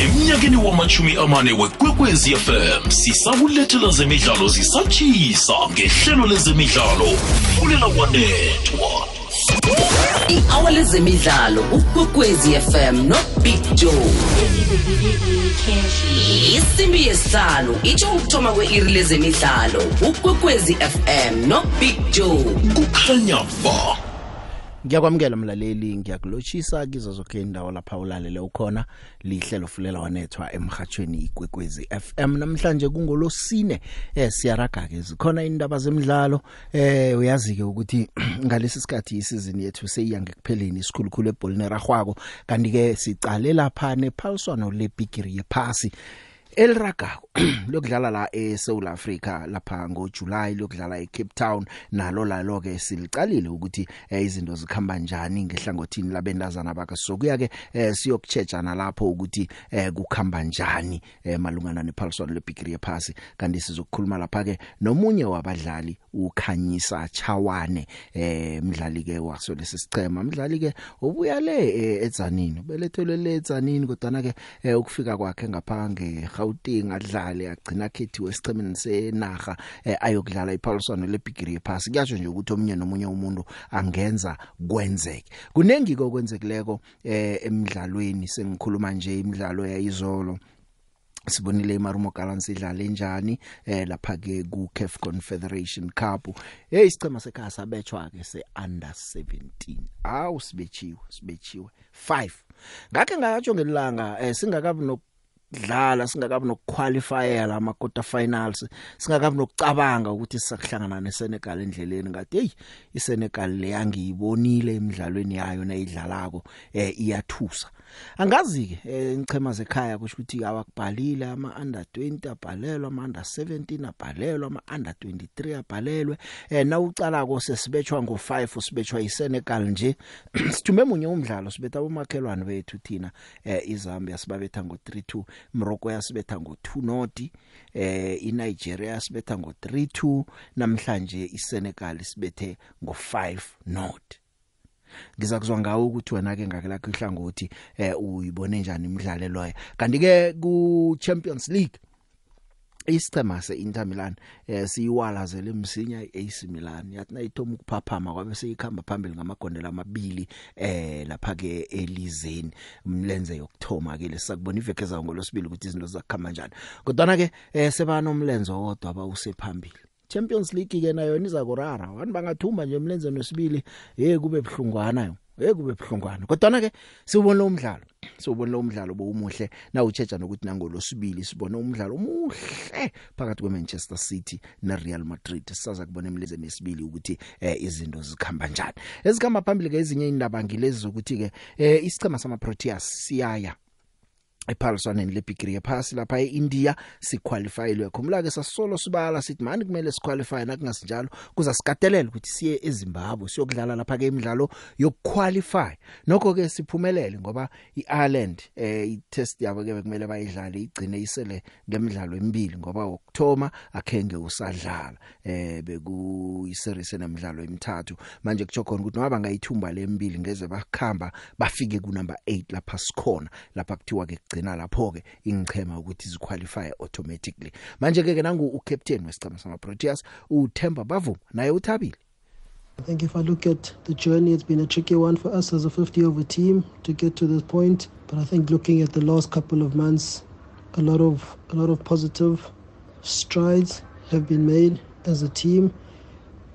emnyakeni wamachumi amane wekwekwezi fm sisakulethela zemidlalo zisatshisa ngehlelo lezemidlalo fulela kwanethwa i-hour lezemidlalo ukwekwezi fm nobig joe. Isimbi yesihlanu itsho ukuthoma kwe-iri lezemidlalo ukwekwezi fm nobig joe. Kukhanya ba ngiyakwamukela mlaleli. Ngiyakulotshisa kizo zonke indawo lapha ulalele ukhona. Lihlelo fulela wanethwa emhathweni igwegwezi FM namhlanje kungolosine eh siyaraga ke zikhona indaba zemidlalo eh uyazi ke ukuthi ngalesi sikhathi isizini yethu seyiya ngekupheleni isikhulukhulu ebholini ragwako kanti ke sicale lapha nephaliswano lebigiri yephasi. Eliragako lokudlala la eSouth Africa lapha ngoJuly lokudlala eCape Town nalo lalo ke silicalile ukuthi eh, izinto zikhamba njani ngehlangothini labendazana baka sokuya ke eh, siyokuchejana lapho ukuthi eh, kukhamba njani eh, malungana nephaliswano lebigiri yephasi. Kanti sizokukhuluma lapha ke nomunye wabadlali ukhanyisa chawane eh mdlali ke waso lesicema mdlali ke ubuya le edzanini belethelwe le edzanini kodwa ke eh, ukufika kwakhe ngaphange Gauteng adlale agcina khethiwe esicemeni senaga eh, ayokudlala iphaliswano lebigiri yephasi. Kuyasho nje ukuthi omunye nomunye umuntu angenza kwenzeke. Kunengi kokwenzekileko eh, emidlalweni sengikhuluma nje imidlalo yayizolo. Sibonile iMarumo Gallants idlala enjani eh lapha ke ku CAF Confederation Cup. Hey isicema sekhaya sabetshwa ke se under 17 awu sibechiwe sibechiwe 5 ngakhe ngayatsho ngelanga eh singakabi no dlala singakabi nokuqualifya lama quarter finals singakabi nokucabanga ukuthi sisakuhlangana neSenegal endleleni ngathi hey iSenegal leyangiyibonile emidlalweni yayo nayidlalako eh iyathusa. Angazi ke eh, ngichema zekhaya kusho ukuthi awakubhalile ama under 20 abhalelwe ama under 17 abhalelwe ama under 23 abhalelwe. Eh nawucala ko sesibetshwa ngo5 usibetshwa iSenegal nje. Sithume munye umdlalo sibetha abomakhelwane bethu thina eh iZambia sibabetha ngo32 Morocco yasibetha ngo2 noti eh iNigeria yasibetha ngo32 namhlanje iSenegal sibethe ngo5 noti ngizakuzwa ngawo ukuthi wena ke ngakelakho ihlangothi eh uyibone njani imidlalo loyo kanti ke ku Champions League isicema seInter Milan eh siyiwalazele emsinya iAC Milan. Yathi nayithoma ukuphaphama kwabe seyikhamba phambili ngamagondela amabili eh lapha ke elizeni. Umlenze yokthoma ke lesakubona iveke zawo ngolosibili ukuthi izinto zakhamba kanjani kodwa ke eh sebana umlenze wodwa bawusephambili Champions League ke nayo iza kurara abantu bangathumba nje emlenze nosibili hey kube buhlungwana yo. Hey kube buhlungwana. Kodwa ke siubona umdlalo siubona umdlalo bowumuhle. Na uchecha nokuthi nangolosibili sibona umdlalo omuhle phakathi kweManchester City neReal Madrid. Sisaza kubona emlezeni nesibili ukuthi eh, izinto zikhamba njani. Ezikhamba phambili ke ezinye indaba ngilezi zokuthi ke eh, isicema sama Proteas siyaya. Ephaliswaneni lebigiri yephasi lapha eIndia siqualifyilwe khumula ke sasolo sibala sithi mani kumele siqualify nakungasinjalo kuza sikatelela ukuthi siye eZimbabwe siyokudlala lapha ke imidlalo yokuqualify nokho ke siphumelele ngoba iIreland eh itest yabo ke kumele bayidlale igcine isele ngemidlalo emibili ngoba ukthoma akhenge usadlala eh beku iseries enemidlalo emithathu. Manje kutsho khona ukuthi noma bangayithumba lemibili ngeze bakhamba bafike ku number 8 lapha sikhona lapha kuthiwa ke gcina lapho ke ingichema ukuthi ziqualify automatically manje ke nangu ucaptain wesicema sama Proteas uThemba Bavuma naye uthabile I think if I look at the journey, it's been a tricky one for us as a 50 over team to get to this point. But I think looking at the last couple of months, a lot of a lot of positive strides have been made as a team,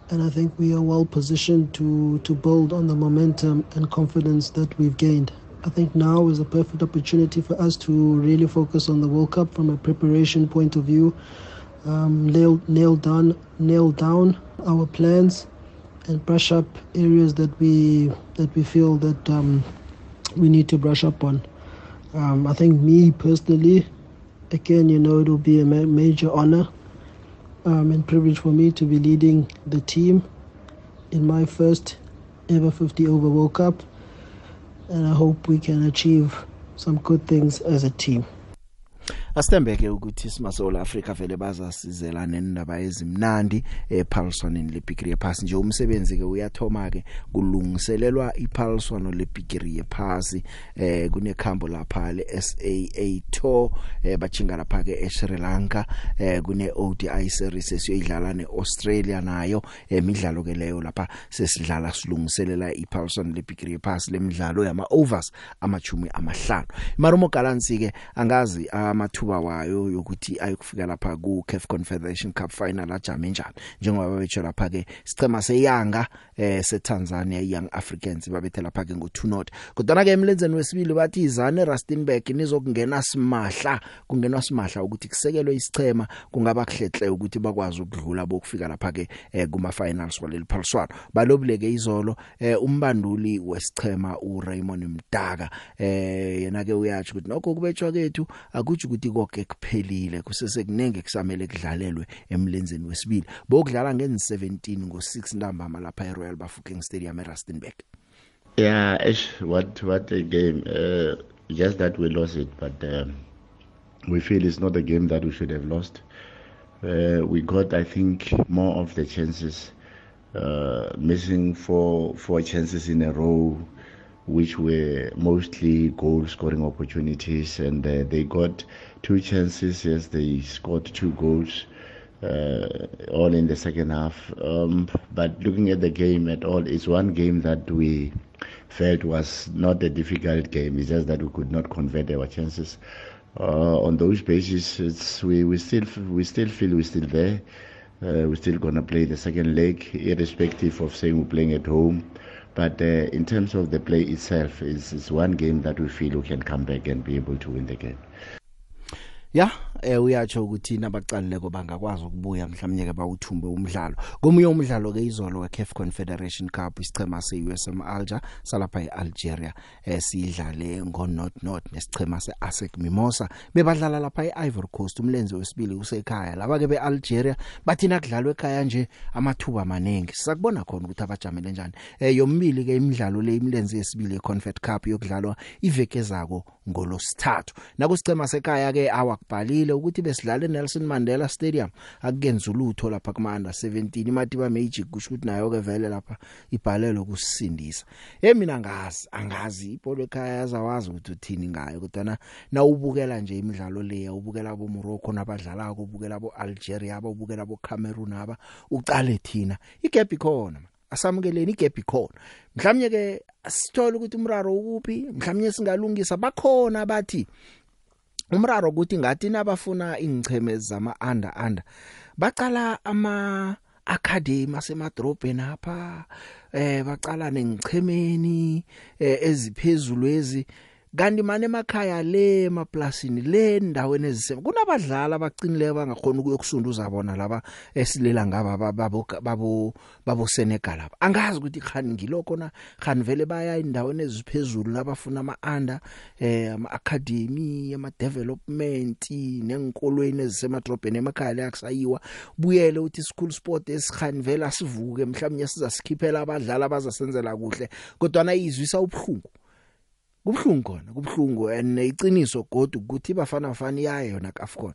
and I think we are well positioned to to build on the momentum and confidence that we've gained. I think now is a perfect opportunity for us to really focus on the World Cup from a preparation point of view, um, nail nail down nail down our plans and brush up areas that we that we feel that um, we need to brush up on. Um, I think me personally, again, you know, it'll be a ma- major honor um, and privilege for me to be leading the team in my first ever 50 over World Cup, and I hope we can achieve some good things as a team. Asithembeke ukuthi simasola Africa vele bazasizela nendaba ezimnandi ePaulsonini leBigiri yePass nje umsebenzi ke uyathoma ke kulungiselelwa iPaulsono leBigiri yePass eh kunekhambo lapha leSAA Tour eh bachinga lapha ke eSri Lanka eh kune ODI series esiyoidlala neAustralia nayo. Emidlalo ke leyo lapha sesidlala silungiselela iPaulson leBigiri yePass lemidlalo yama overs amachumi amahlanu. Marumo Galansi ke angazi amathuba wayo yokuthi ayokufika lapha ku CAF Confederation Cup final ajame njani njengoba betsho lapha ke sichema seyanga eh seTanzania Young Africans babethe lapha ke ngo2 not kodwa ke emlenzeni wesibili bathi izane Rustenburg nizokungena simahla kungenwa simahla ukuthi kusekelwe isichema kungaba kuhlehle ukuthi bakwazi ukudlula bokufika lapha ke eh, kuma finals waleli phaliswano. Balobuleke izolo eh, umbanduli wesichema uRaymond Mdaka eh yena ke uyathi ukuthi nokho kubetshwa kethu akuthi ukuthi konke kuphelile kusesekunenge kusamele kudlalelwe emlenzeni wesibili bokudlala nge17 ngo6 ntambama lapha eRoyal Bafokeng Stadium eRustenburg Yeah, Ash, what what a game. Uh, just that we lost it, but um, we feel it's not a game that we should have lost. Uh, we got, I think, more of the chances, uh, missing four four chances in a row, which were mostly goal scoring opportunities, and uh, they got two chances. Yes, they scored two goals. Uh, all in the second half. Um, but looking at the game at all, it's one game that we felt was not a difficult game. It's just that we could not convert our chances. Uh, on those bases, it's, we, we still we still feel we're still there. Uh, we're still gonna play the second leg, irrespective of saying we're playing at home. But uh, in terms of the play itself, it's, it's one game that we feel we can come back and be able to win the game. Ya eh uyatsho ukuthi nabaqalileko bangakwazi ukubuya mhlawumnye ke bawuthumbe umdlalo. Komunye umdlalo ke izolo we CAF Confederation Cup isichema seUSM Alger salapha eAlgeria eh sidlale ngo North North nesichema seASEC Mimosa. Bebadlala lapha eIvory Coast umlenze wesibili usekhaya. Laba ke beAlgeria bathina kudlalwe ekhaya nje amathuba amaningi sakubona khona ukuthi abajamele njani. Eh yombili ke imidlalo le imlenze yesibili eConfed Cup yokudlalwa iveke zako ngolosithathu nakusichema sekhaya ke awakubhalile ukuthi besidlale Nelson Mandela Stadium. Akukenza ulutho lapha kuma under 17 imatiba Magic kusho ukuthi nayo ke vele lapha ibhalelo kusindisa hey mina ngazi angazi ibhola ekhaya yazawazi ukuthi uthini ngayo kodwa na ubukela nje imidlalo le ubukela abo Morocco nabadlala ubukela abo Algeria ababukela abo Cameroon aba uqale thina igap ikhona asamukeleni igap ikhona. Mhlawumnye ke sithola ukuthi umraro ukuphi? Mhlawumnye singalungisa bakhona abathi umraro ukuthi ngathi nabafuna ingcheme zama under under bacala ama academy asemadrobheni apha eh bacala nengichemeni eh, eziphezulu ezi kanti manje emakhaya le emaplasini le ndaweni ezisebe kunabadlali abaqinile bangakhona ukuyokusunduza bona laba esilela ngaba babo babo babo Senegal lapha angazi ukuthi khani ngiloko na khani vele baya indaweni eziphezulu labafuna ama under eh ama academy ama development nenkolweni ezisemadrobheni emakhaya la kusayiwa buyele uthi school sport esikhani vele asivuke mhlawumnye sizasikhiphela abadlali abazasenzela kuhle kodwa na izwisa ubhlungu kubhlungu khona kubhlungu and iciniso godu ukuthi bafana bafana iyayo yona kaFcon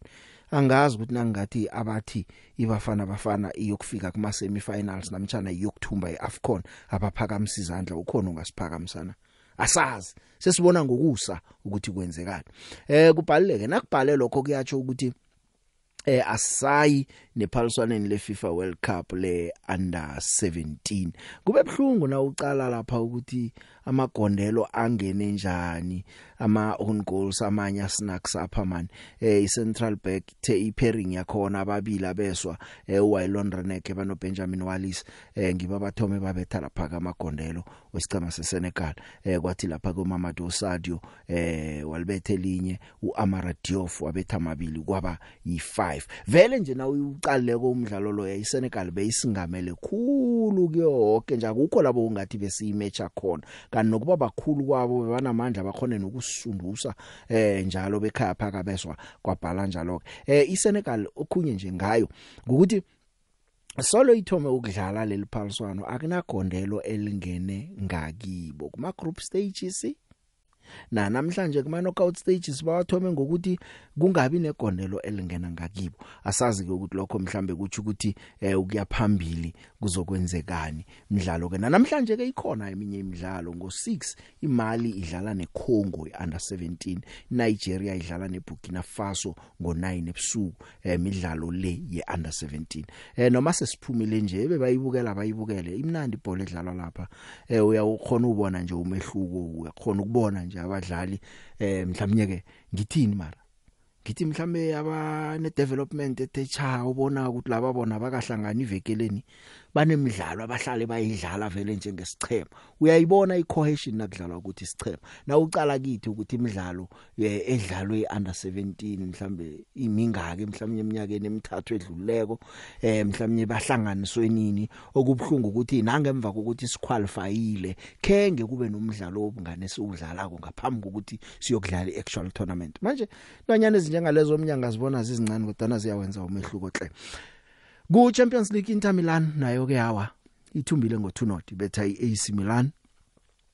angazi ukuthi nangathi abathi ibafana bafana iyokufika kuma semifinals namtjana iyokuthumba iAfcon abaphakamisa izandla ukhona ungasiphakamisana asazi sesibona ngokusa ukuthi kwenzekani. Eh kubhaleke nakubhale lokho kuyatsho ukuthi eh asayi nephaliswaneni leFIFA World Cup le under 17 kube ebhlungu na uqala lapha ukuthi amagondelo angene njani ama own goals amanye snacks apha man eh iCentral back the ipairing yakhona ababili abeswa eh uWylon Reneke bano Benjamin Wallis eh ngiba bathome babetha lapha kamagondelo wesicema seSenegal. Eh kwathi lapha kuMamadou Sadio eh walibethe linye uAmara Diouf wabetha amabili kwaba yi5 vele nje na uqale komdlalo lo yayiSenegal beyisingamele khulu kuyoke nje. Akukho labo ungathi besiyimatcha khona. Kanti nokuba bakhulu kwabo bebanamandla bakhona nokusundusa eh njalo bekhaya phaka beswa kwabhala njalo eh iSenegal okhunye nje ngayo ukuthi solo ithome ukudlala leli phaliswano akunagondelo elingene ngakibo kuma group stages na namhlanje kuma knockout stages bawathome ngokuthi kungabi negondelo elingena ngakibo. Asazi ke ukuthi lokho mhlambe kuthi ukuthi eh ukuyaphambili kuzokwenzekani imidlalo ke. Namhlanje ke ikhona eminye imidlalo ngo6 imali idlala neCongo under 17 Nigeria idlala neBurkina Faso ngo9 ebusuku emidlalo le ye under 17 eh noma sesiphumile nje bebayibukela bayibukele. Imnandi ibhola edlalwa lapha. Eh uyakhona ubona nje umehluko uyakhona ukubona nje abadlali eh mhlawumnye ke ngithini mara? Ngithi mhlambe abane development ethecha ubona ukuthi laba bona bakahlangana ivekeleni banemidlalo abahlale bayidlala vele njengesichema uyayibona icohesion nakudlalwa ukuthi isichema na ucala kithi ukuthi imidlalo edlalwe under 17 mhlambe imingaki mhlawumnye eminyakeni emithathu edluleko eh mhlawumnye bahlanganiswe nini. Okubhlungu ukuthi nangemva kokuthi siqualifyile kenge kube nomdlalo obungane siwudlalako ngaphambi kokuthi siyokudlala iactual tournament. Manje nonyana ezinjengalezo omnyanga zibona zizincane kodwa ziyawenza umehluko hle ku Champions League Inter Milan nayo ke hawa ithumbile ngo2 not betha iAC Milan.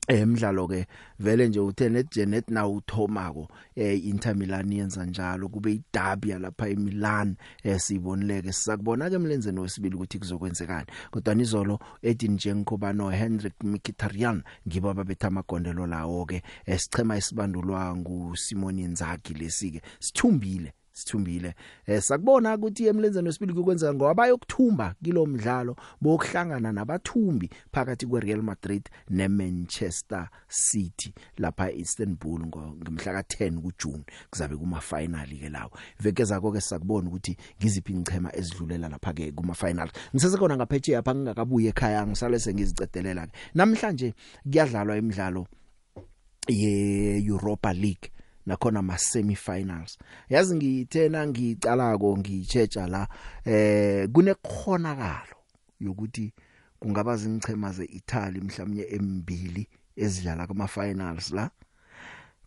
Emidlalo ke vele nje uthe net Janet na uthomako eh Inter Milan yenza njalo kube iderby lapha eMilan eh sibonileke sizakubona ke emlenzeni wesibili ukuthi kuzokwenzekani. Kodwa nizolo Edin Dzeko bano Henrik Mkhitaryan ngibo ababetha amagondelo lawo ke esichema isibandulwa ngu Simon Inzaghi lesike. Sithumbile. Sithumbile. Eh sakubona ukuthi emlenzeni wesibili kukwenza ngoba bayokuthumba kilo mdlalo bokuhlangana nabathumbi phakathi kweReal Madrid neManchester City lapha eIstanbul ngomhla ka10 kuJune kuzabe kuma final ke lawo. Vekeza konke sakubona ukuthi ngiziphi ingchema ezidlulela lapha ke kuma final ngisese khona ngaphetshe yapha ngingakabuye ekhaya ngisale sengizicedelela namhlanje kuyadlalwa imidlalo ye Europa League. Nakhona ama semifinals yazi ngithena ngicalako ngichecha la eh kunekhonakalo yokuthi kungaba zingchema zeItaly mhlawumnye emibili ezidlala kuma finals la.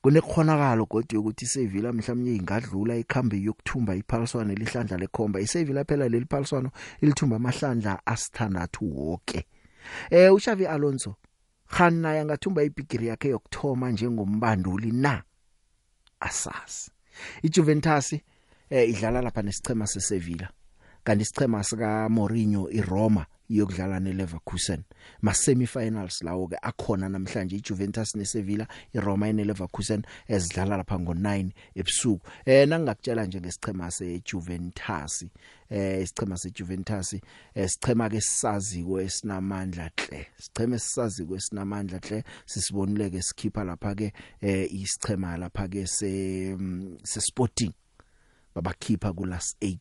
Kunekhonakalo kodwa ukuthi iSevilla mhlawumnye ingadlula ikhambe yokuthumba iphaliswano lihlandla lekhomba. iSevilla phela leli phaliswano ilithumba amahlandla asithandathu wonke eh uXavi Alonso khana yangathumba ibigiri yakhe yokthoma njengombanduli na? Asazi. iJuventus eh idlala lapha nesichema seSevilla kanti isichema sika Mourinho iRoma. Iyokudlala neLeverkusen. Ma semifinals lawo ke akhona namhlanje iJuventus neSevilla iRoma neLeverkusen ezidlala lapha ngo9 ebusuku. Eh nangakutshela nje ngesichema seJuventus eh isichema seJuventus esichema ke sisaziko esinamandla hle. Sicheme esisaziko esinamandla hle sisibonile ke sikhipha lapha ke eh isichema lapha ke se se Sporting babakhipha ku last 8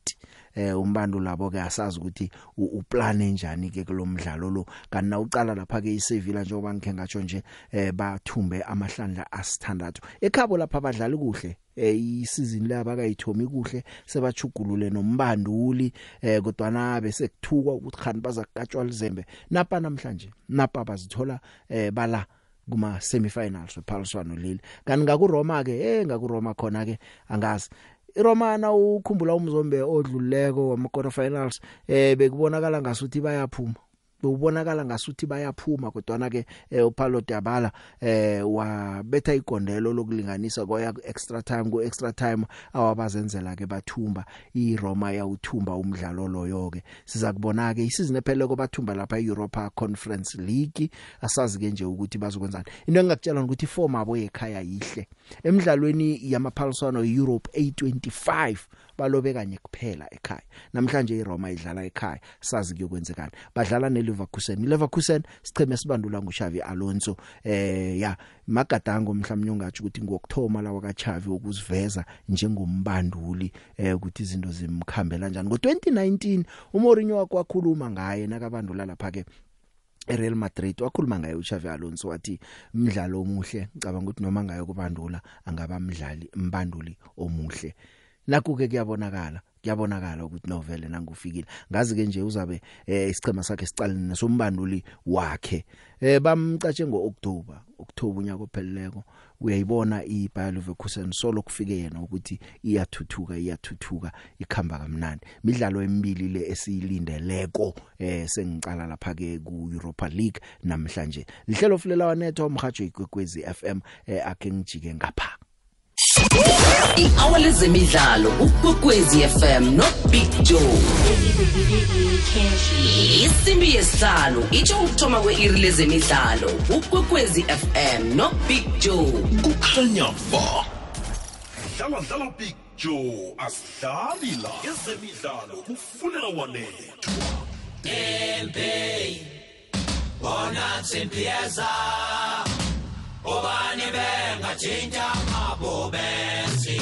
eh umbando labo ke asazi ukuthi uplan njani ke kulomdlalo lo. Kanti na uqala lapha ke iSevilla njengoba ngikhe ngatsho nje eh bathumbe amahlandla asithandathu. Ekhabo lapha abadlali kuhle? Eh isizini laba kayithomi kuhle? Sebachugulule nombanduli eh kodwa na bese kuthukwa ukuthi khani bazakatshwa lizembe. Napa namhlanje? Napa bazithola eh bala kuma semifinals wephaliswano leli. Kanti ngakuRoma ke eh ngakuRoma khona ke angazi. iRomana ukhumbula umzombe odluleko wama quarter finals eh bekubonakala ngasuthi bayaphuma. Ubonakala ngasuthi bayaphuma kodwa na ke eh, uPaulo Dybala eh wabetha igondelo lokulinganisa kwaya extra time ku extra time awabazenzela ke bathumba. iRoma yawuthumba umdlalo loyo ke siza kubona ke isizini ephelele kobathumba lapha eEuropa Conference League. Asazi ke nje ukuthi bazokwenzani. Into engakutshela ukuthi form abo ekhaya yihle. Emidlalweni yamaphaliswano Europe A25 balobe kanye kuphela ekhaya. Namhlanje iRoma idlala ekhaya sazi kuyokwenzekani. Badlala neLeverkusen. iLeverkusen sicheme sibandula nguXavi Alonso. Eh ya magadango mhlawumnye ungathi ukuthi ngokthoma lawa kaXavi ukuziveza njengombanduli eh ukuthi izinto zimkhambela kanjani ngo2019 uMourinho wakwakhuluma ngaye nakabandula lapha ke eReal Madrid. Wakhuluma ngaye uXavi Alonso wathi umdlalo omuhle. Ngicabanga ukuthi noma ngayo kubandula angaba umdlali mbanduli omuhle. Nakuke kuyabonakala kuyabonakala ukuthi novele nangufikile. Ngazi ke nje uzabe eh, isichema sakhe sicalene nesombanduli wakhe. Eh bamcatshe ngoOctober October unyaka opheleleko. Uyayibona iBayer Leverkusen solo kufike yena ukuthi iyathuthuka iyathuthuka ikhamba kamnandi. Midlalo emibili le esiyilindeleko eh sengicala lapha ke ku Europa League namhlanje. Lihlelo fulela wanetho umhajo igwegwezi FM eh ake ngijike ngapha. I-hour lezemidlalo ukwekwezi fm no big joe. Isimbi yesihlanu itsho ukuthoma kwe-iri lezemidlalo ukwekwezi fm no big joe. Kukhanya ba. Dlala dlala big joe. Asidlali la. Ezemidlalo kufunela wanethwa Bobesi.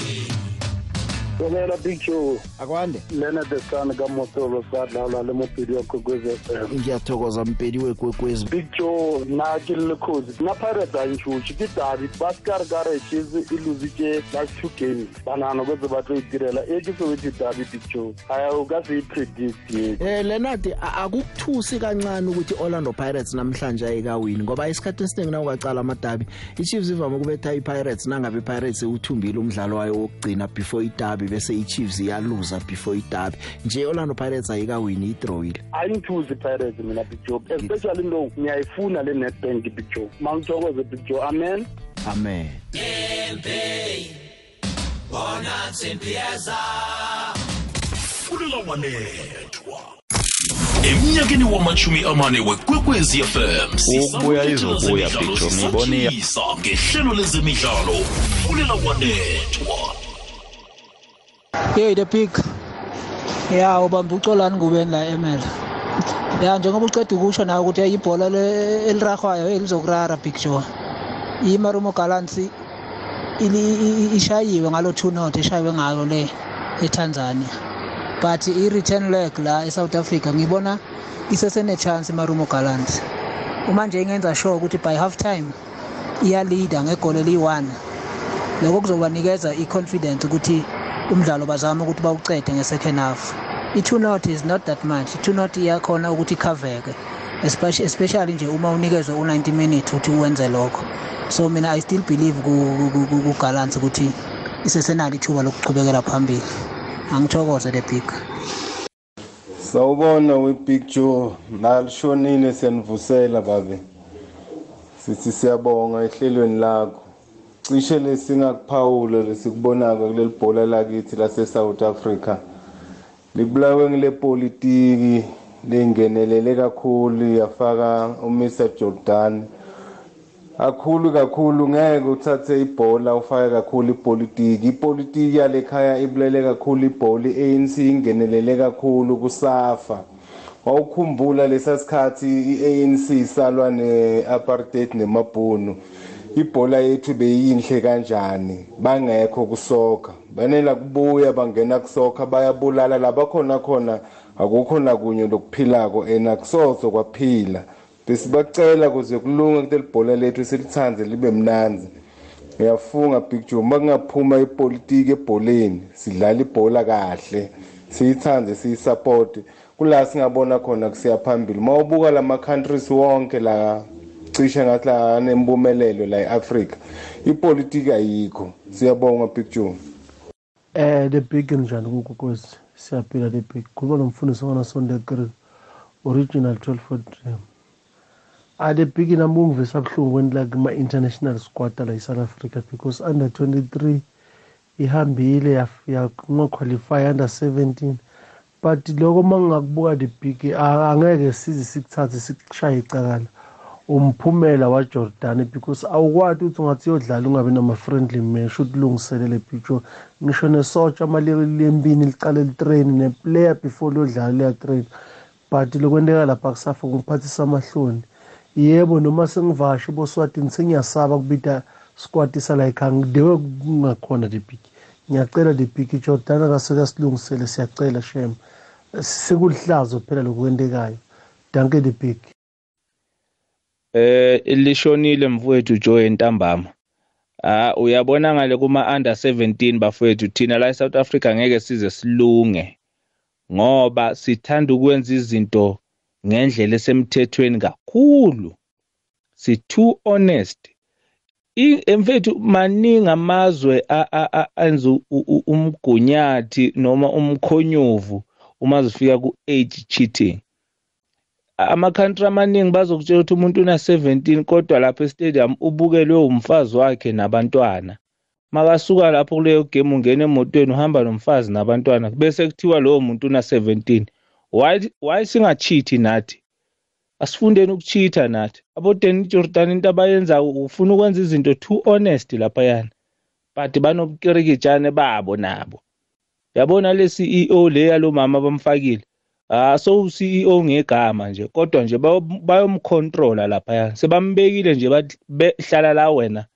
Dumela Big Joe akwande. Leonard the Sun ka Motolo sadlala le mopedi wa Kokwezi FM ngiyathokoza mpedi wekwekwezi. Big Joe na ke le khozi na Pirates a ntšhutše ke tabi Pascal Garages e lositše last two games banana kwetse ba tlo itirela e ke sewetse tabi Big Joe aya o ka se i-predict ye Eh Leonard a- akukuthusi kancane ukuthi Orlando Pirates namhlanje ayikawini ngoba isikhathi esiningi na ungacala amadabi iChiefs ivame ukubetha iPirates nangabe iPirates uthumbile umdlalo wayo wokugcina before idabi bese iChiefs iyaluza before idabi nje Orlando Pirates ayikawini idrawile ayingithuzi i-Pirates mina Big Joe. Especially no ngiyayifuna le Nedbank Big Joe. Mangithokoze Big Joe. Amen. Amen. Fulela wanethwa emnyakeni wamachumi amane wekwekwezi fm Ukubuya izobuya, Big Joe, ngiyibona iya- sisabisa ngehlelo lezemidlalo. Fulela wanethwa Hey the pig. Ya ubamba ucolani ngubeni la eMel. Ya njengoba uceda ukusho nawe ukuthi ibhola le- eliragwayo elizokurara Big Joe. IMarumo Gallants ili- i- i- ishayiwe ngalo 2 not eshayiwe ngayo le eTanzania. But i-return leg la eSouth Africa ngibona isesene chance iMarumo Gallants. Uma nje ingenza sure ukuthi by half time iya leader ngegoli eli1 lokho kuzobanikeza i-confidence ukuthi umdlalo bazama ukuthi bawucede nge-second half i-two not is not that much. I-two not iyakhona ukuthi ikhaveke especially, especially nje uma unikezwe u-90 minutes ukuthi uwenze lokho. So mina i still believe kugalance ukuthi isesenalo ithuba lokuchubekela phambili. Angithokoze the big. Sawubona we-Big Joe. Nalishonile siyanivusela babe. Sithi siyabonga ehlelweni lakho. Cishe lesingakuphawula lesikubonako kuleli bhola lakithi lase-South Africa. Libulawe ngile politiki lingenelele kakhulu yafaka uMr Jordan. Kakhulu kakhulu ngeke uthathe ibhola ufake kakhulu ipolitiki. Ipolitiki yalekhaya ibulele kakhulu ibhola i-ANC ingenelele kakhulu kusafa. Wawukhumbula lesa sikhathi i-ANC isalwa ne-apartheid nemabhunu. Ibhola yethu beyinhle kanjani? Bangekho kusoka banela kubuya bangena kusoka bayabulala. Labakhona khona akukho nakunye lokuphilako and akusoze kwaphila. Besibacela kuze kulunge kuleli bhola lethu silithanze libe mnanzi. Ngiyafunga big joe uma kungaphuma ipolitiki ebholeni sidlala ibhola kahle. Siyithanze siyisapote kula singabona khona kusiya phambili. Uma ubuka lama-countries wonke la cishe ngathi la nempumelelo la e-afrika ipolitiki ayikho. Siyabonga big joe Eh the big njani kukokwezi siyaphila the big. Kuba nomfundisi wana Sunday Grill original 12 foot dream ah the big nami ungivisa buhlungu when like ma international squad la eSouth Africa because under 23 ihambile ya qualify under 17 but lokho mangakubuka the big ah, angeke size sikuthathe sikushaye icakala umphumela waJordan because awukwati ukuthi ungathi uyodlala ungabe nama-friendly match ukuthi ulungiselele picture ngisho nesotsha amaleli lembini liqale litrain neplayer before liyodlala liyatrain. But lokwenteka lapha kusafa kungiphathisa amahloni. Yebo noma sengivasha iboswatini sengiyasaba kubita squad isalayikhaya ngidewe kungakhona the big ngiyacela the big jordan akasuke silungisele siyacela shem sekulihlazo phela lokwentekayo. Danke the big Eh lishonile mfowethu Joe entambama. Ah uyabona ngale kuma under 17 bafowethu thina la eSouth Africa ngeke size silunge ngoba sithanda ukwenza izinto ngendlela esemthethweni kakhulu. Si too honest. Emfethu maningi amazwe enza umgunyathi noma umkhonyovu uma zifika ku age cheating. Ama-country amaningi bazokutshela ukuthi umuntu una-17 kodwa lapha estadium ubukelwe umfazi wakhe nabantwana. Makasuka lapho kuleyo game ungena emotweni uhamba nomfazi nabantwana bese kuthiwa lowo muntu una-17 why why singachithi nathi? Asifundeni ukuchitha nathi. Abodeni Jordan into abayenza ufuna ukwenza izinto too honest laphayana but banobukirikitshane babo nabo. Yabona le CEO le yalo mama bamfakile? Ah so uCEO ngegama nje kodwa nje bayomcontrola laphayana sebambekile nje bahlala la wena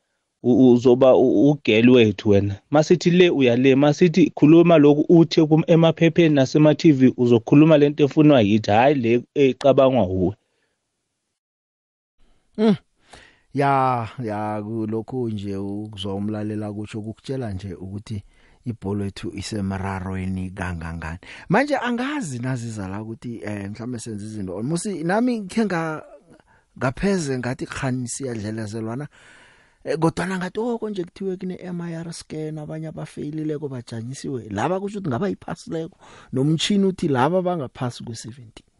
uzoba ugel wethu wena. Masithi le uyale masithi khuluma lokhu uthi emaphepheni nasema TV uzokhuluma lento efunwa yithi hayi le ecabangwa uwe Mm. Ya ya kulokho nje ukuzwa umlalela kusho ukutshela nje ukuthi ibhola ethu isemararweni kangangani. Manje angazi naziza la ukuthi eh mhlawumbe senze izinto almost nami ngeke nga ngapheze ngathi khani siyadlelezelwana kodwa ngathi oh konje kuthiwe kune MIR scan abanye abafailile ko bajanyisiwe. Laba kusho ukuthi ngaba iphasileko nomtchini uthi laba bangaphasi ku17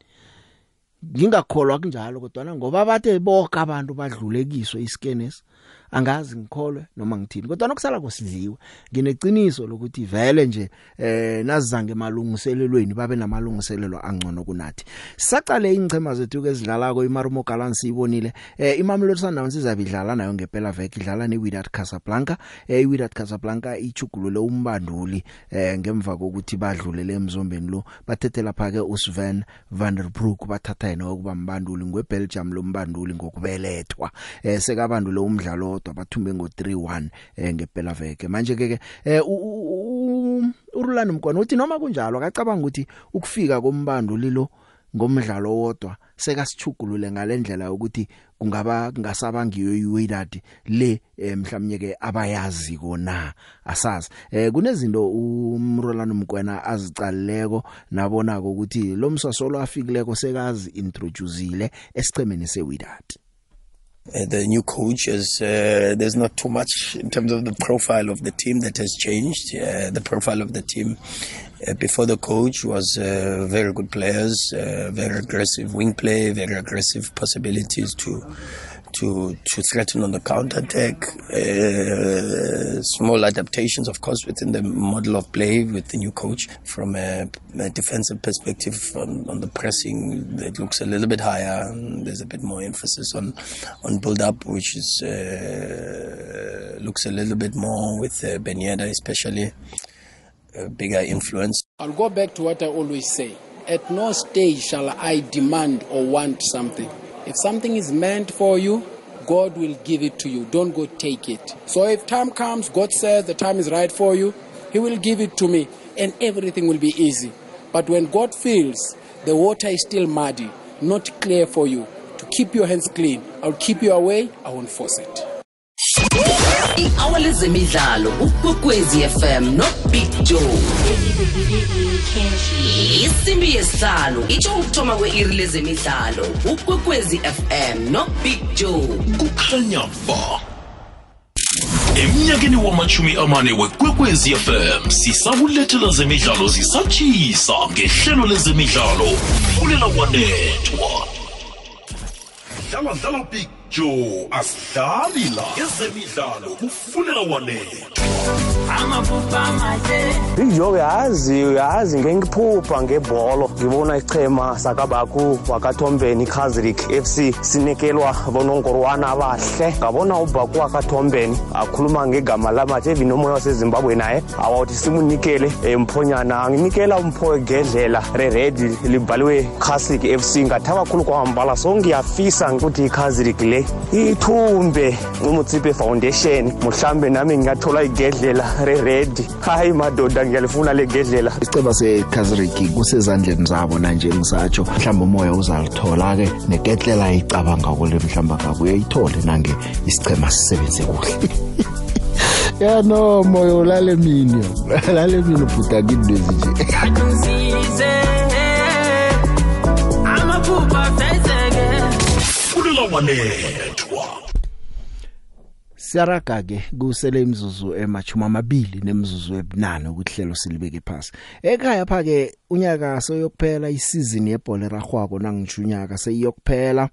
ngingakholwa kunjalo kodwa ngoba bathe bonke abantu badlulekiswe iskenes angazi ngikholwe noma ngithini. Kodwa nokusala kosidliwe ngineqiniso lokuthi vele nje eh nazange malungiselelweni babe namalungiselelo angcono kunathi. Saqale ingcema zethu kezidlalako iMarumo Gallants ibonile eh iMamelodi Sundowns izabidlala nayo ngempela veke idlala neWydad Casablanca. Eh iWydad Casablanca ichugulule umbanduli eh ngemva kokuthi badlulele emzombeni lo. Bathethela phake uSven van der Broek bathatha yena ukuba mbanduli ngweBelgium lo mbanduli ngokubelethwa. Eh sekabandule umdlalo kodwa bathumbe ngo 3-1 eh ngempela veke. Manje ke eh uRulani Mkwana uthi noma kunjalo akacabanga ukuthi ukufika kombanduli lo ngomdlalo wodwa sekasichugulule ngalendlela ukuthi kungaba kungasabangiyo iWydad le mhlawumnye ke abayazi kona asazi. Eh kunezinto umrolano mkwena azicaleko nabona ukuthi lo msasolo afikileko sekazi introduceile esichemeni seWydad Uh, the new coach is uh, there's not too much in terms of the profile of the team that has changed. Uh, the profile of the team uh, before the coach was very good players, very aggressive wing play, very aggressive possibilities to to to threaten on the counter attack. Uh, small adaptations, of course, within the model of play with the new coach. From a, a defensive perspective, on, on, the pressing, it looks a little bit higher. There's a bit more emphasis on on build up, which is uh, looks a little bit more with uh, Ben Yedda, especially a bigger influence. I'll go back to what I always say. At no stage shall I demand or want something. If something is meant for you, God will give it to you. Don't go take it. So if time comes, God says the time is right for you, He will give it to me and everything will be easy. But when God feels the water is still muddy, not clear for you, to keep your hands clean, I'll keep you away, I won't force it. I-hour lezemidlalo ukwekwezi fm nobig joe. Isimbi yesihlanu itsho ukuthoma kwe-iri lezemidlalo ukwekwezi fm nobig joe. Kukhanya ba. Emnyakeni wamachumi amane wekwekwezi fm sisakulethela zemidlalo zisatshisa ngehlelo lezemidlalo fulela kwanethwa dlala dlala big joe asidlali la. Ezemidlalo kufunela wanethwa ijo uyazi uyazi ngengiphupha ngebholo. Ngibona ichema sakabakho wakathombeni ikazrik fc sinikelwa bonongorwana abahle. Ngabona ubhaku wakathombeni akhuluma ngegama lamatshe evinomoya wasezimbabwe naye awawuthi simunikele mphonyana anginikela umpho gedlela reredi libhaliwe classic fc ngathaba khulu kwamambala so ngiyafisa ukuthi ikazrik le ithumbe umutsipe foundation. Mhlambe nami ngingathola igedlela re-ready hayi madoda ngiyalifuna le gedlela. Isiceba sekazriki kusezandleni zabo nanje ngisatsho. Mhlawumbe umoya uzalithola ke neketlela icabanga kule mhlamba ngabo uyayithole nange isichema sisebenze kuhle. Ya no moyo ulale mini lale mini bhuta kinto ezinje amaphupha fezeke fulela wanethwa siyaraga ke kusele imizuzu emachuma amabili nemizuzu ebunane ukuthi hlelo silibeke phasi. Ekhaya pha ke unyaka soyokuphela isizini yebhola eragwako nangijunyaka seyiyokuphela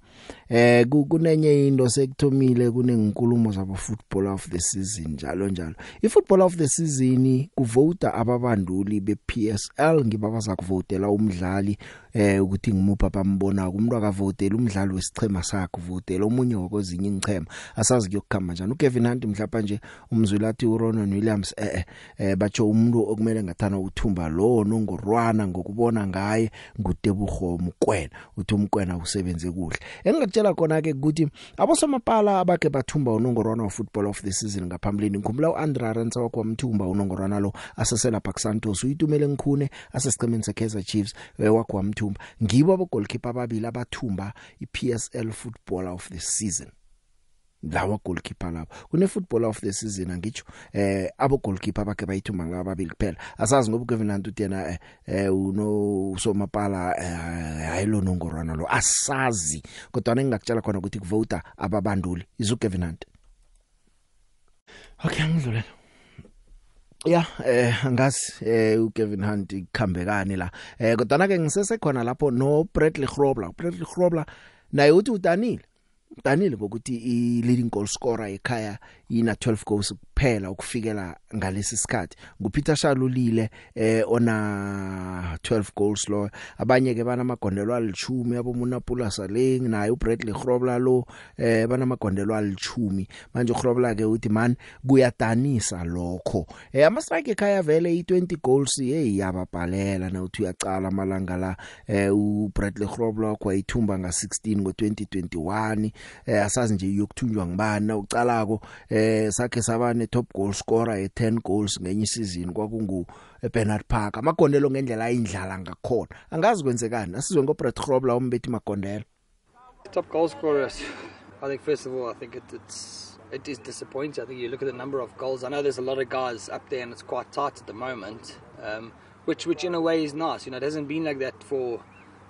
eh kunenye into sekuthomile kunenkulumo zabo football of the season njalo njalo. Ifootball of the season kuvota ababanduli bePSL ngibabaza kuvotela umdlali eh ukuthi ngimupha bambona umuntu akavotela umdlali wesichema sakhe uvotela omunye wakozinye ingchema asazi kuyokukhamba njani. uKevin Hunt mhlapa nje umzwelathi uRonan Williams eh eh batsho umuntu okumele ngathana uthumba lo nongorwana ngokubona ngaye nguTebugo Mkwena. Uthi umkwena usebenze kuhle. Engakutshela khona ke ukuthi abosomapala abake bathumba unongorwana wa football of the season ngaphambili ngikhumbula uAndra Ransa wakho wamthumba unongorwana lo asesela Park Santos uyitumele ngikhune asesiqemeni seKaizer Chiefs wakho wamthumba. Ngibo abo goalkeeper ababili abathumba iPSL footballer of the season. Lawa goalkeeper lapho kune footballer of the season angitsho eh abo goalkeeper bakhe bayithuma ngababili kuphela. Asazi ngoba Kevin Hunt utena eh, eh uno somapala hayilo nongorwana lo. Asazi kodwa ngingakutshela khona ukuthi kuvota ababanduli izu Kevin Hunt Okay ngidlulela Ya eh angazi eh uKevin Hunt ikhambekani la. Eh kodwa ke ngisese khona lapho no Bradley Grobler. Bradley Grobler naye uthi udanile danile ngokuthi i leading goal scorer ekhaya ina 12 goals kuphela ukufikela ngalesi sikhathi. nguPeter Shalulile eh ona 12 goals lo. Abanye ke bana amagondelo alithumi abomunapula Saleng naye uBradley Grobler lo eh bana amagondelo alithumi manje uGrobler ke uthi man kuyadanisa lokho. Eh ama strike ekhaya vele i20 goals hey yababhalela na uthi uyacala amalanga la. Eh uBradley Grobler kwayithumba nga16 ngo2021 eh asazi nje yokuthunjwa ngibani ucalako. eh sakhe sabane top goal scorer e10 goals ngenye isizini kwakungu Bernard Parker. Amagondelo ngendlela ayindlala ngakhona. Angazi kwenzekani? Asizwe ngoBrett Grobler umbethi magondelo. Top goal scorers I think first of all I think it, it's it is disappointing. I think you look at the number of goals. I know there's a lot of guys up there and it's quite tight at the moment um which which in a way is nice. You know it hasn't been like that for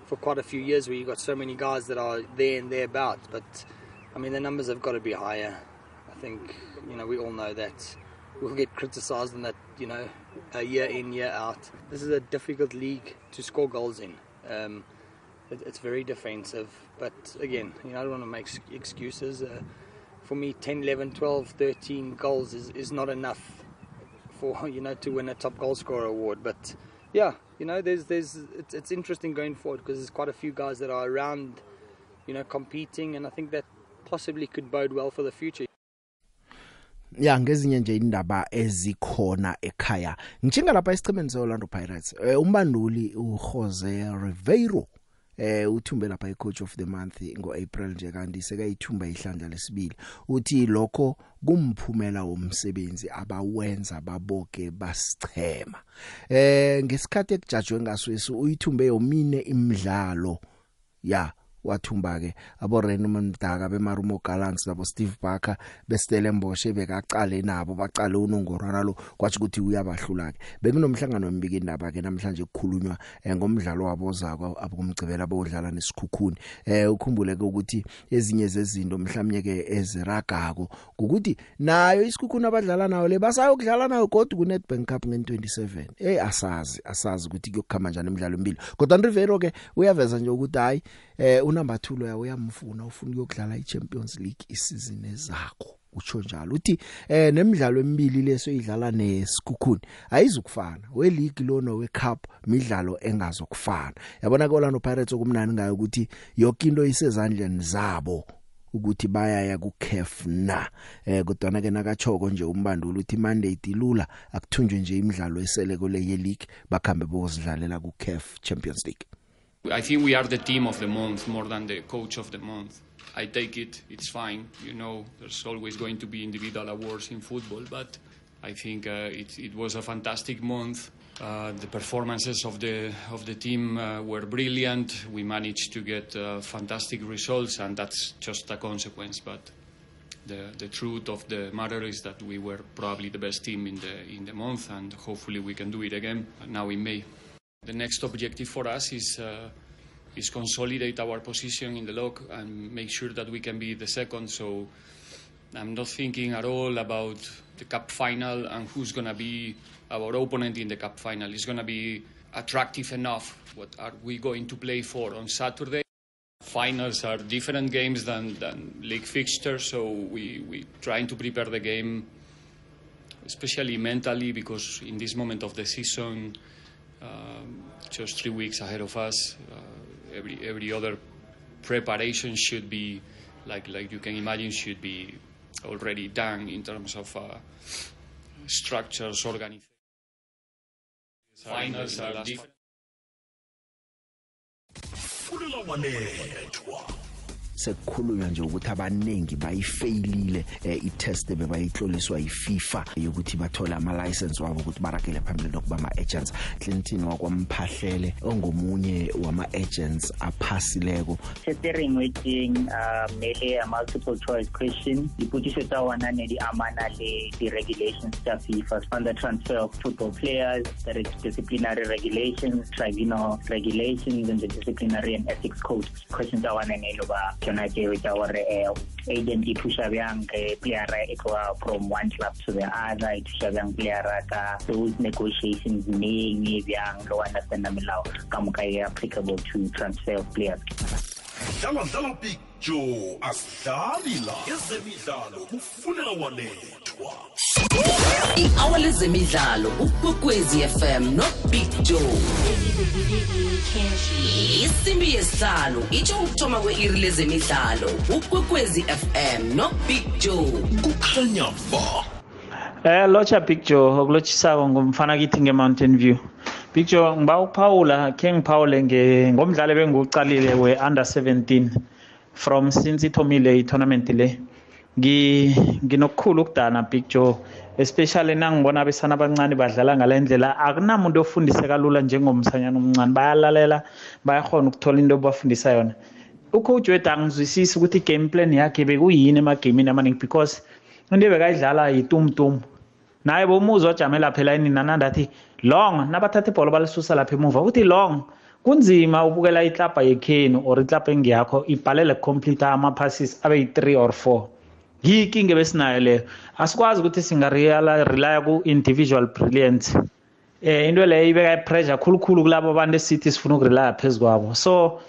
for quite a few years where you've got so many guys that are there and thereabouts. But I mean, the numbers have got to be higher. I think you know we all know that we'll get criticised on that. You know, uh, year in year out. This is a difficult league to score goals in. Um, it, it's very defensive. But again, you know, I don't want to make excuses. Uh, for me, 10, 11, 12, 13 goals is, is not enough for you know to win a top goal scorer award. But yeah, you know, there's there's it's, it's interesting going forward because there's quite a few guys that are around, you know, competing, and I think that possibly could bode well for the future. Ya ngezinye nje indaba ezikhona ekhaya. Ngichinga lapha esichimeni seOrlando Pirates eh, umbanduli uJose Ribeiro eh uthumbe lapha icoach of the month ngoApril nje kanti sekayithumba ihlandla lesibili. Uthi lokho kumphumela womsebenzi abawenza baboke basichema. Eh ngesikhathi ekujajwe ngaso uyithumbe yomine imidlalo ya wathumba ke abo Raymond Mdaka bemarumo Gallants nabo Steve Barker beStellenbosch bekaqale nabo baqale unongorwana lo kwathi ukuthi uyabahlula ke bekunomhlangano wembiki indaba ke namhlanje kukhulunywa eh, ngomdlalo wabo zako abomgcibela bodlala nesikhukhuni. Eh ukhumbule ke ukuthi ezinye zezinto mhlawumnye ke eziragako ukuthi nayo isikhukhuni abadlala nayo le basayokudlala nayo kodwa ku Nedbank Cup nge27 eh asazi asazi ukuthi kuyokhama njani imidlalo emibili. Kodwa Rivero ke uyaveza nje ukuthi hayi eh unumber 2 loya uyamfuna ufuna ukuyokudlala iChampions League isizini ezakho utsho njalo. Uthi eh nemidlalo emibili leso idlala nesikhukhuni ayizukufana. We league lona we cup midlalo engazokufana. Yabona ke Orlando Pirates okumnani ngayo ukuthi yonke into isezandleni zabo ukuthi bayaya ku CAF na. Eh kodwa ke nakachoko nje umbanduli uthi mandate ilula akuthunjwe nje imidlalo eseleko le ye league bakhambe bozidlalela ku CAF Champions League. I think we are the team of the month more than the coach of the month. I take it, it's fine. You know, there's always going to be individual awards in football, but I think uh, it, it was a fantastic month. Uh, the performances of the of the team uh, were brilliant. We managed to get uh, fantastic results, and that's just a consequence. But the, the truth of the matter is that we were probably the best team in the in the month, and hopefully we can do it again now in May. The next objective for us is. Uh, is consolidate our position in the log and make sure that we can be the second. So I'm not thinking at all about the cup final and who's going to be our opponent in the cup final. It's going to be attractive enough. What are we going to play for on Saturday? Finals are different games than, than league fixtures, so we we trying to prepare the game, especially mentally, because in this moment of the season, um, just three weeks ahead of us, uh, every every other preparation should be like like you can imagine should be already done in terms of uh, structures, organization. Finals are different. Kulelawanethwa sekukhulunywa nje ukuthi abaningi bayifeyilile eh, itest bebayihloliswa yiFIFA yokuthi bathole ama license wabo ukuthi barakele phambili nokuba ama agents Clinton wakwamphahlele ongomunye wama agents aphasileko. Testering waiting uh, mele a multiple choice question. Iputiso tsa ona ne di amana le di-regulations tsa fifa. On the transfer of football players the disciplinary regulations tribunal regulations and the disciplinary and ethics code. Questions tsa ona ne lo ba tsona tseo tsa gore um agent e thusa bjang ge playera e tloa from one club to the other e thusa bjang playera ka those negotiations neng e bjang le go understanda melao ka moka e applicable to transfer of players. Dlala dlala picture asidlali la ezemidlalo kufunela wanethwa i-hour lezemidlalo ukwekwezi fm nobig joe isimbi yesihlanu itsho ukuthoma kwe-iri lezemidlalo ukwekwezi fm nobig joe kukhanya ba Eh locha Big Joe okulochisako ngumfana kithi ngeMountain View. Big Joe ngiba ukuphawula ke ngiphawule nge ngomdlalo bengiwuqalile we-under 17 from since ithomile i-tournament le. Ngi nginokukhulu ukudana Big Joe especially nangibona abesana abancane badlala ngalendlela akunamuntu ofundiseka lula njengomsanyana omncane. Bayalalela bayakhona ukuthola into obafundisa yona. ucoach wethu angizwisisi ukuthi i-game plan yakhe bekuyini emagamini amaningi because into ebekayidlala yitumtum. Naye bomuzwa ojamela phela enini anandathi long nabathatha ibhola balisusa lapha emuva. Uthi long kunzima ubukela iklabha yekhenu or iklabha engiyakho ibhalele complete ama-passes abe yi-three or four. Yinkinga besinayo leyo. Asikwazi ukuthi singarelaya ku-individual brilliance eh into leyo ibeka i-pressure khulukhulu kulabo abantu esithi sifuna ukurelaya phezu kwabo. So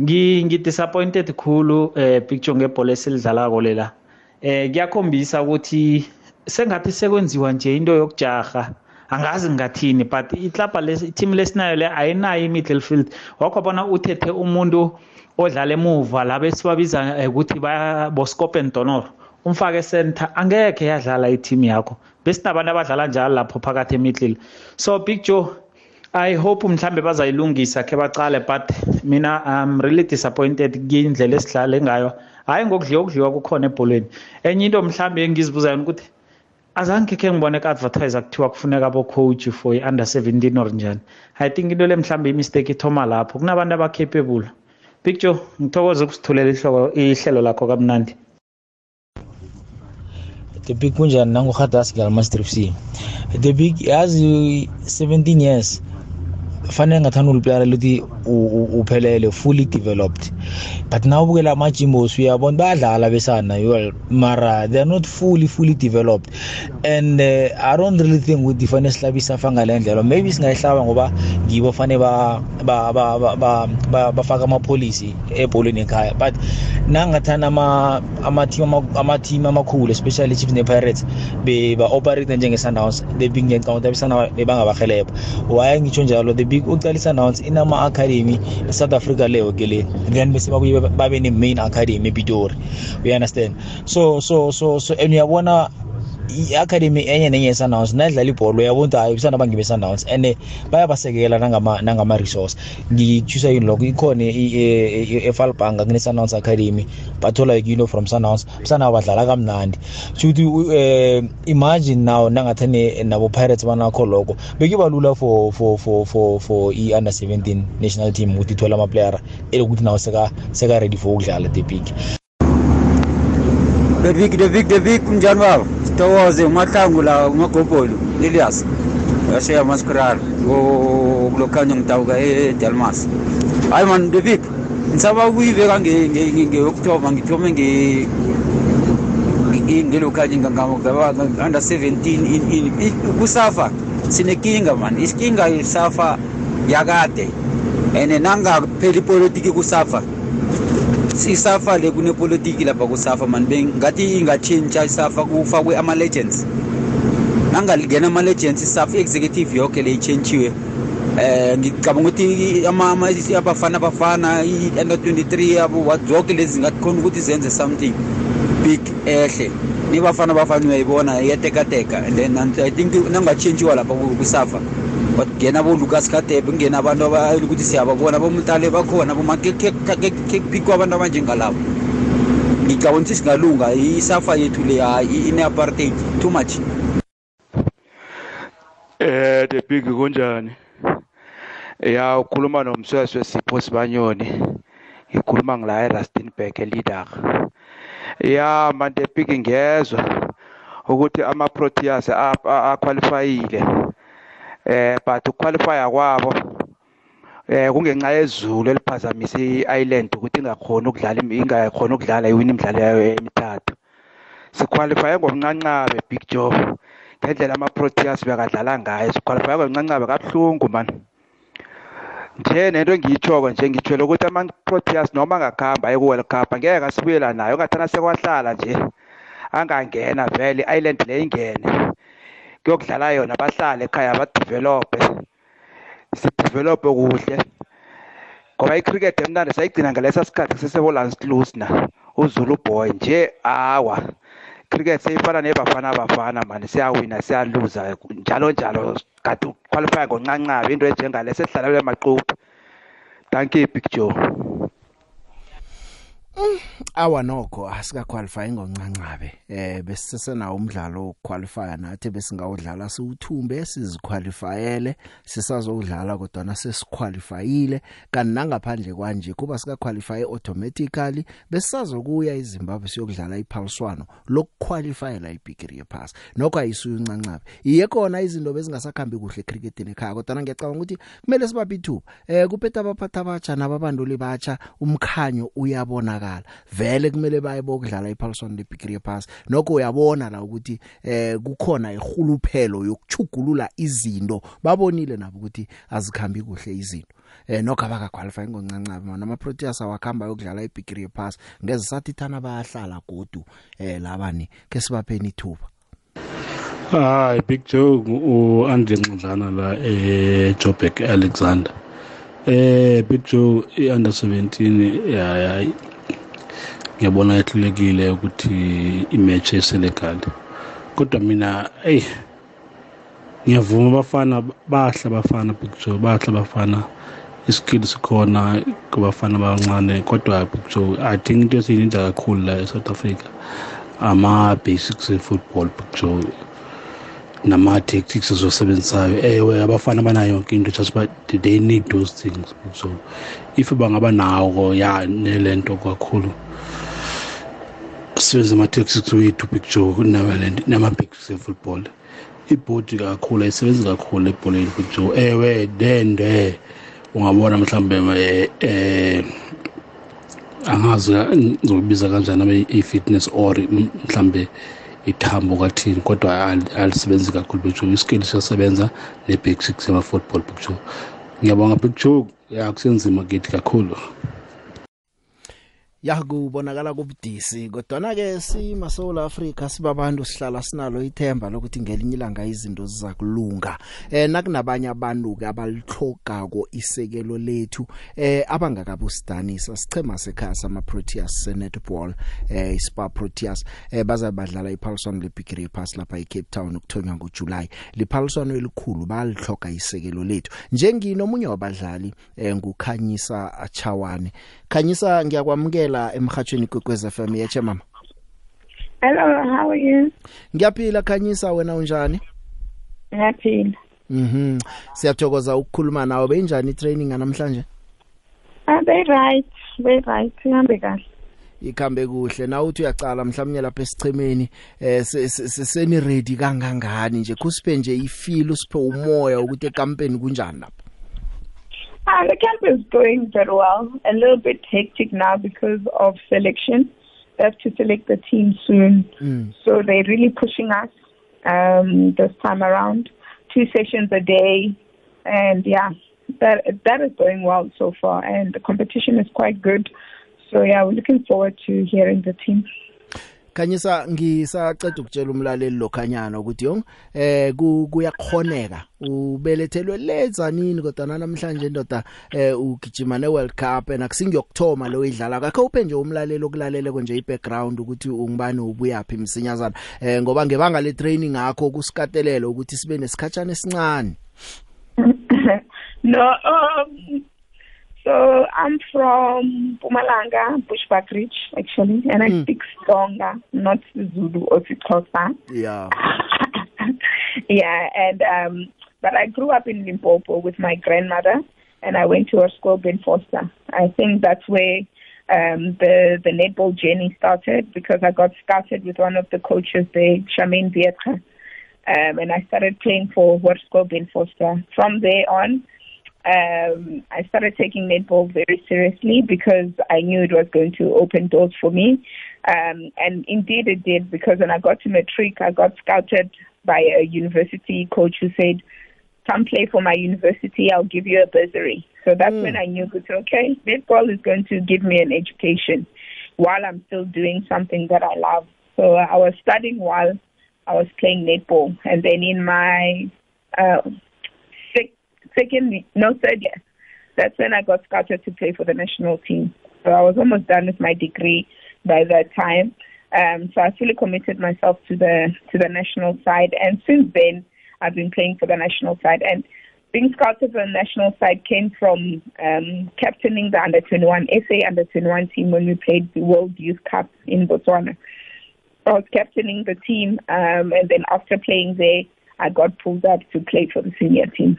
ngidisappointed khulu eh picture ngebhola esilidlalako lela. Eh kuyakhombisa ukuthi sengathi sekwenziwa nje into yokujaha angazi ngathini but iklabha team lesinayo le ayinayo i-middle wakho bona uthethe umuntu odlala emuva laba esibabiza ukuthi boscope and donor. Umfake center angekhe yadlala i-team yakho. Besinabantu abadlala njalo lapho phakathi emiddle so big joe i hope mhlambe bazayilungisa khe bacale but mina i'm really disappointed kuyindlela esidlale ngayo. Hayi ngokudliwa ukudliwa kukhona ebholweni. Enye into mhlambe engizibuza yona ukuthi azange khe ngibone ku-advertise kuthiwa kufuneka abo-coach for i-under 17 or njani. I think into le mhlambe imistake ithoma lapho. Kunabantu abacapable picture ngithokoze ukusithulela ihloko ihlelo lakho kamnandi. The big kunjani nanguhadas ngalamaster FC the big yazi 17 years fanele ngathanda uliplayera luthi uphelele fully developed. But now ubukela ama-jimbos uyabona bayadlala besana well mara they are not fully fully developed. And uh, i don't really think ukuthi fanele sihlabe isafa ngale ndlela maybe singayihlaba ngoba ngibo fanele bafake amapholisi ebholweni ekhaya. But nangathanda ama-team amakhulu especially chiefs ne-pirates ba-operate njenge-sundowns. The big ngiyacabanga ukuthi abesana bebangabahelebha why ngitsho njalo the big uqala i-sundowns inama-academy e-south africa leyo ke le. Then bese babuye babe ne-main academy epitori. You understand? So so so so and uyabona i-academy enye nenye ye-sundowns nayidlala ibholo uyabona ukuthi hayi bisana bangibe sundowns and bayabasekela nangama-resource. Ngikuchusa yini lokho? Ikhona efalbanga kune-sundowns academy. Bathola yino from sundowns. Bisana badlala kamnandi. Shukuthi um imagine now nangathi nabo-pirates banakho lokho. Bekuba lula for for for for for i-under 17 national team ukuthi ithole amaplayera elokuthi nawo seka-ready for ukudlala the big. The big the big the big kunjani baba? Sithokoze umahlangu la umagobholo elias. Yashiya maskrara kulokhanya ngidawuka edelmas hayi man the big ngisaba ukuyibeka ngeyokuthoma ngithome ngelokhanya under 17 kusafa sinekinga man. Isikinga isafa yakade and nangapheli ipolitiki kusafa. Isafa le kunepolitiki lapha kusafa man bengathi ingatshintsha isafa kufakwe ama-legends. Nangalingena ama-legends isafa i-executive yonke le itshentshiwe eh ngicabanga ukuthi abafana abafana i-under 23 yabo zonke lezi ngakhona ukuthi zenze something big ehle. Nibafana bafana uyayibona iyatekateka and then i think nangatshentshiwa lapha kusafa. Kungena bo-lucas kadebe kungena abantu ukuthi siyababona bomutale bakhona bomakekphikwa abantu abanjengalabo ngicabona ukuthi singalunga isafa yethu le ine-apartheid too much. Eh the big kunjani? Ya ukhuluma nomsweswe sipho sibanyoni. Ngikhuluma ngila eRustenburg eleader ya manje big ngezwe ukuthi ama Proteas aqualifyile. Eh but uqualifya kwabo eh kungenxa yezulu eliphazamisa i-island ukuthi ingakhona ukudlala ingakhona ukudlala iwina imidlalo yayo emithathu. Siqualifye ngomnqanqabe big job ngendlela ama-proteas bekadlala ngayo. Siqualifye ngomnqanqabe kabuhlungu mani nje nento engiyitshoko nje ngitshwele ukuthi ama-proteas noma angakuhamba eku-world cup angeke asibuyela nayo ongathana sekwahlala nje angangena vele i-island le ingene. Kuyokudlala yona bahlale ekhaya badevelophe sidevelophe kuhle. Ngoba icricket emnandi sayigcina ngalesa sikhathi kusesebo-lance close na uzulu boy nje awa. Cricket seyifana nebafana bafana mani siyawina siyaluza njalo njalo. Kade uqualify ngoncancabe into enjengale sesihlala kule maquphi thank you big joe. Awa nokho asika qualify ngoncancabe eh besisena umdlalo wokuqualify nathi besingawudlala siwuthumbe siziqualifyele sisazowudlala kodwa na sesiqualifyile. Kanti nangaphandle kwanje kuba sika qualify automatically besisazokuya eZimbabwe siyokudlala iphaliswano lokuqualifyela ibigiri yepass nokho ayisuye uncancabe iye kona izinto bezingasakhambi kuhle cricketini ekhaya kodwa ngiyacabanga ukuthi kumele sibaphi ithuba. Eh kuphetha abaphatha abatsha nababanduli batsha umkhanyo uyabonakala vele kumele baye bokudlala iphaliswano lebigiri yepass nokho uyabona la ukuthi eh kukhona ihuluphelo yokuchugulula izinto. Babonile nabo ukuthi azikhambi kuhle izinto. Eh nokho abaka qualify ngoncancabe mana ama Proteas awakhamba yokudlala ibigiri yepass ngeze sathi thana bayahlala godu eh labani ke sibapheni ithuba. Hayi Big Joe uAndre Nxidlana la eJoburg Alexander. Eh Big Joe iunder 17 ya ngiyabona ehlulekile ukuthi imatch eSenegal kodwa mina hey ngiyavuma abafana bahla abafana Big Joe bahla abafana. Iskill sikhona kubafana abancane kodwa Joe i think into esiyininja kakhulu la eSouth Africa ama basics efootball Big Joe. Nama tactics ezosebenzisayo ewe abafana banayo yonke into just but they need those things so if bangaba nawo ya nelento kakhulu. Sibenze ama-tactics wethu picture nama-basics efootball ibhodi kakhulu ayisebenzi kakhulu ebholeni picture ewe dende ungabona mhlawumbe eh angazi ngizobiza kanjani abe i-fitness or mhlambe ithambo kathini kodwa alisebenzi kakhulu picture iskill siyasebenza ne-basics yama-football picture ngiyabonga picture ya kusenzima kithi kakhulu. Ya kubonakala kubudisi kodwa na ke sima South Africa sibabantu sihlala sinalo ithemba lokuthi ngelinye ilanga izinto ziza kulunga eh nakunabanye abantu ke abalihlogako isekelo lethu eh abangakabusidanisa. Sichema sekhaya sama Proteas netball eh iSpa Proteas eh bazabadlala iPaulson leBigiri Pass lapha eCape Town ukuthonywa ngoJuly liPaulson elikhulu balihloga isekelo lethu. Njenginomunye wabadlali eh ngukhanyisa achawane khanyisa ngiyakwamukela emhathweni kwekwez FM yeche mama Hello how are you? Ngiyaphila khanyisa wena unjani? Ngiyaphila. Mhm. Siyathokoza ukukhuluma nawe. Benjani training namhlanje? Ah they right they right. Ngihambe kahle. Ikhambe kuhle. Na uthi uyacala mhlawumnye lapha esichemeni eh seni ready kangangani nje? Kusiphe nje ifeel usiphe umoya ukuthi ekampeni kunjani lapha? Uh, the camp is going very well. A little bit hectic now because of selection. They have to select the team soon. Mm. So they're really pushing us um, this time around. Two sessions a day. And yeah, that that is going well so far. And the competition is quite good. So yeah, we're looking forward to hearing the team. Khanyisa ngisaceda ukutshela umlaleli lokhanyana ukuthi yong eh kuyakhoneka ubelethelwe lezanini kodwa namhlanje indoda eh ugijima ne World Cup and akusingiyokthoma lo idlala kakho uphe nje umlaleli okulalela konje i background ukuthi ungubani ubuyaphi msinyazana. Eh ngoba ngebanga le training yakho kusikatelelo ukuthi sibe nesikhatshana esincane. No um So I'm from Pumalanga, Bushbuck Ridge, actually, and I mm. speak Tsonga, not Zulu or Xhosa. Yeah. yeah, and um, but I grew up in Limpopo with my grandmother, and I went to a school in Foster. I think that's where um, the the netball journey started because I got started with one of the coaches there, Charmaine Vietra, um, and I started playing for Hoërskool Ben Foster. From there on um, I started taking netball very seriously because I knew it was going to open doors for me. Um, and indeed it did because when I got to matric, I got scouted by a university coach who said, come play for my university, I'll give you a bursary. So that's mm. when I knew, that, okay, netball is going to give me an education while I'm still doing something that I love. So I was studying while I was playing netball. And then in my uh, second, no, third year. That's when I got scouted to play for the national team. So I was almost done with my degree by that time. Um, so I fully committed myself to the to the national side, and since then I've been playing for the national side. And being scouted for the national side came from um, captaining the under 21 SA under 21 team when we played the World Youth Cup in Botswana. I was captaining the team, um, and then after playing there, I got pulled up to play for the senior team.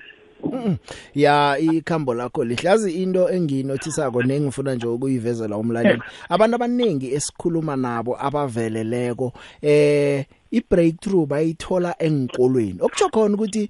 Ya ikhambo lakho lihlazi into engiyinothisako nengifuna nje ukuyivezela umlaleli. Abantu abaningi esikhuluma nabo abaveleleko eh ibreakthrough bayithola engikolweni okutsho khona ukuthi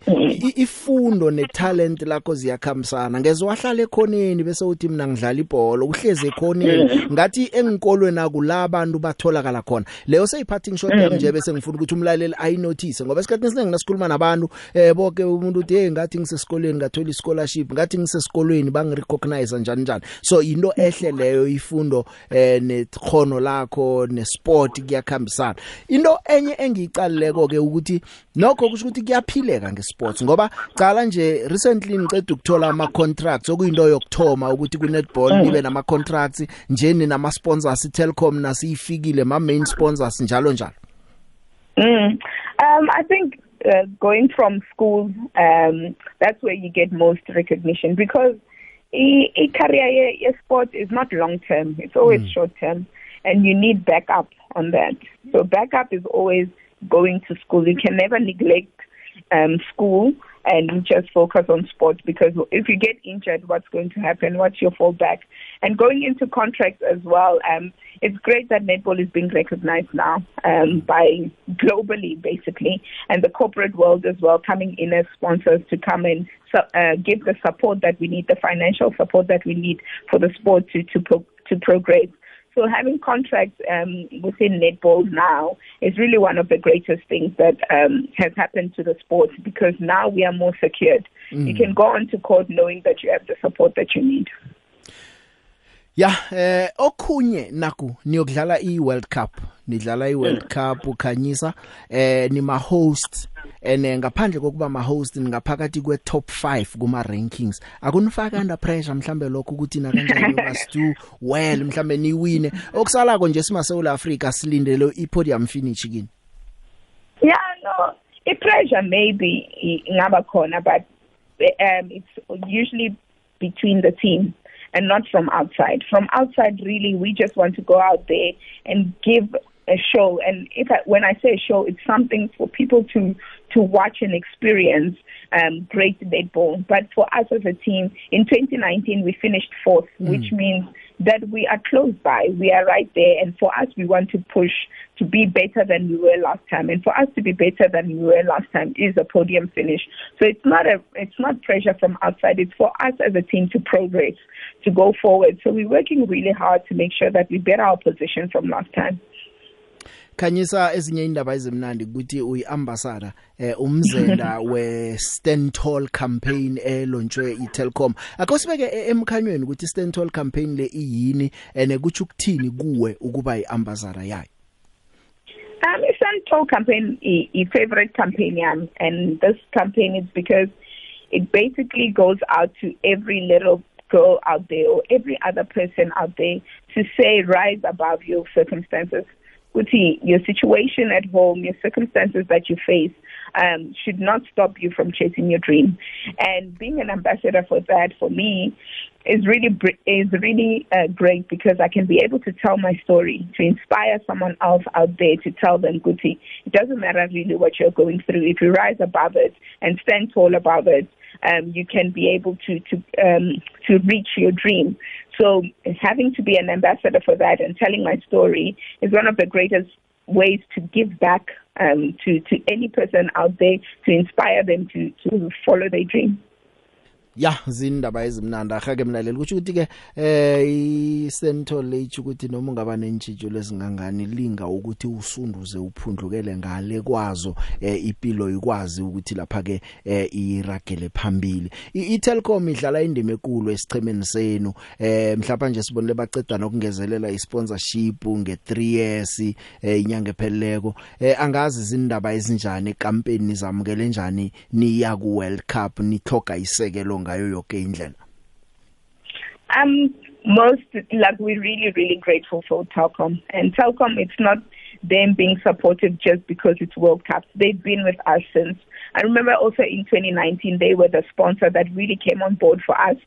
ifundo netalent lakho ziyakhambisana. Ngeze wahlala ekhoneni bese uthi mina ngidlala ibhola uhleze ekhoneni. Ngathi engikolweni akula abantu batholakala khona. Leyo seyiphatting shot yami nje bese ngifuna ukuthi umlaleli ayinotice ngoba esikhathini esiningi nasikhuluma nabantu eh bonke umuntu uthi hey ngathi ngisesikoleni ngathola ischolarship ngathi ngisesikolweni bangirecognize njani njani. So into ehle leyo ifundo eh nekhono lakho nesport kuyakhambisana. Into enye engiyicalileko ke ukuthi nokho kusho ukuthi kuyaphileka ngesports ngoba cala nje recently ngicede ukuthola ama contracts okuyinto yokthoma ukuthi ku netball Mm. nibe nama contracts njeni nama sponsors Telkom nasiyifikile ma main sponsors njalo njalo Mm. Um, I think uh, going from school, um, that's where you get most recognition because a, a career a sport is not long term; it's always Mm. short term, and you need backup on that. So backup is always going to school. You can never neglect um, school and just focus on sports because if you get injured, what's going to happen? What's your fallback? And going into contracts as well, um, it's great that netball is being recognized now um, by globally, basically, and the corporate world as well, coming in as sponsors to come and so, uh, give the support that we need, the financial support that we need for the sport to to pro- to progress. So having contracts um, within netball now is really one of the greatest things that um, has happened to the sport because now we are more secured. Mm. You can go onto court knowing that you have the support that you need. Ya eh okhunye naku niyokudlala iWorld Cup. Nidlala iWorld Cup ukhanyisa eh ni ma host ene ngaphandle kokuba ma host ngaphakathi kwe top 5 kuma rankings akunifaka under pressure mhlambe lokho ukuthi na kanjani do well mhlambe niwine. Okusalako nje simasewula Africa silindele ipodium finish kini? Yeah, no, a pressure maybe ingaba khona, but um, it's usually between the team. And not from outside. From outside, really, we just want to go out there and give a show. And if I, when I say show, it's something for people to to watch and experience um, great netball. But for us as a team, in 2019 we finished fourth, Mm. which means that we are close by. We are right there. And for us, we want to push to be better than we were last time. And for us to be better than we were last time is a podium finish. So it's not a, it's not pressure from outside. It's for us as a team to progress, to go forward. So we're working really hard to make sure that we better our position from last time. Khanyisa ezinye indaba ezimnandi ukuthi uyiambassador eh umzenda we Stand Tall campaign elonchwe iTelkom. Akosibeke emkhanyweni ukuthi Stand Tall campaign le iyini ene kuthi ukuthini kuwe ukuba iambassador yayo? Um, Stand Tall campaign i, i favorite campaign yam and this campaign is because it basically goes out to every little girl out there or every other person out there to say rise above your circumstances. Ukuthi your situation at home, your circumstances that you face um, should not stop you from chasing your dream. And being an ambassador for that, for me, is really is really uh, great because I can be able to tell my story to inspire someone else out there to tell them, "Guti, it doesn't matter really what you're going through. If you rise above it and stand tall above it, um, you can be able to to um, to reach your dream." So having to be an ambassador for that and telling my story is one of the greatest ways to give back um, to, to any person out there to inspire them to, to follow their dream. Ya zindaba ezimnandi. Ahake mlaleli kuthi ukuthi ke eh isento lechi ukuthi noma ungaba nentshijo lesingangani linga ukuthi usunduze uphundlukele ngale kwazo eh impilo ikwazi ukuthi lapha ke eh iragele phambili. iTelkom idlala indima enkulu esichemeni senu. Eh mhlawumbe nje sibonile baceda nokungezelela isponsorship nge3 years eh inyanga epheleleko. Eh angazi izindaba ezinjani ekampeni zamukele njani niya ku World Cup nithoga isekelo ngayo yonke indlela? Um most like we're really really grateful for Telkom. And Telkom it's not them being supportive just because it's World Cup. They've been with us since I remember also in 2019 they were the sponsor that really came on board for us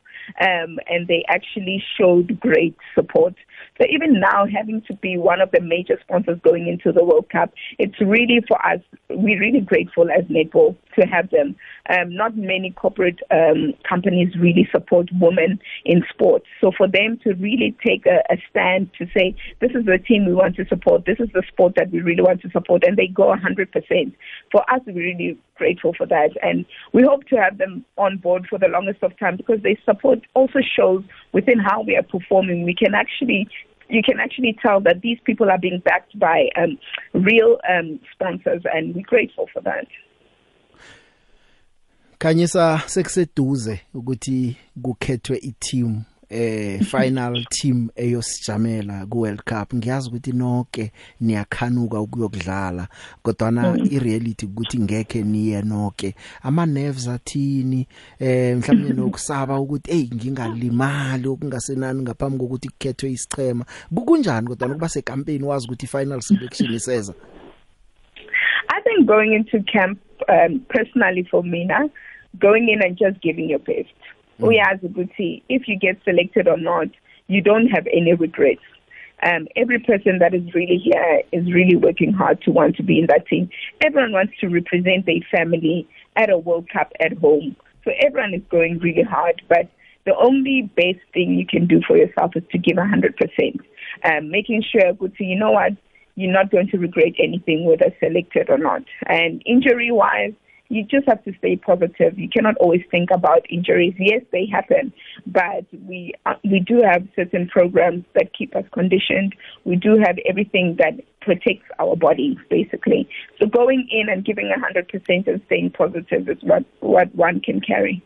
um and they actually showed great support. So even now having to be one of the major sponsors going into the World Cup it's really for us we're really grateful as Netball. To have them. Um not many corporate um companies really support women in sports. So for them to really take a, a stand to say this is the team we want to support. This is the sport that we really want to support and they go 100% for us we're really grateful for that. And we hope to have them on board for the longest of time because they support also shows within how we are performing. We can actually you can actually tell that these people are being backed by um real um sponsors and we're grateful for that. Khanyisa sekuseduze ukuthi kukhethwe i-team eh final team eyosijamela ku World Cup. Ngiyazi ukuthi nonke niyakhanuka ukuyokudlala kodwa na ireality ukuthi ngeke niye nonke. Ama nerves athini? Eh mhlawumbe nokusaba ukuthi hey ngingalimali okungasenani ngaphambi kokuthi kukhethwe isichema kunjani kodwa nokuba sekampeni wazi ukuthi final selection iseza? I think going into camp um personally for me now going in and just giving your best. Uyazi ukuthi if you get selected or not you don't have any regrets. Um every person that is really here is really working hard to want to be in that team. Everyone wants to represent their family at a world cup at home. So everyone is going really hard but the only best thing you can do for yourself is to give 100% um making sure good you know what? You're not going to regret anything whether selected or not. And injury wise you just have to stay positive. You cannot always think about injuries. Yes, they happen, but we uh, we do have certain programs that keep us conditioned. We do have everything that protects our bodies, basically. So going in and giving 100% and staying positive is what what one can carry.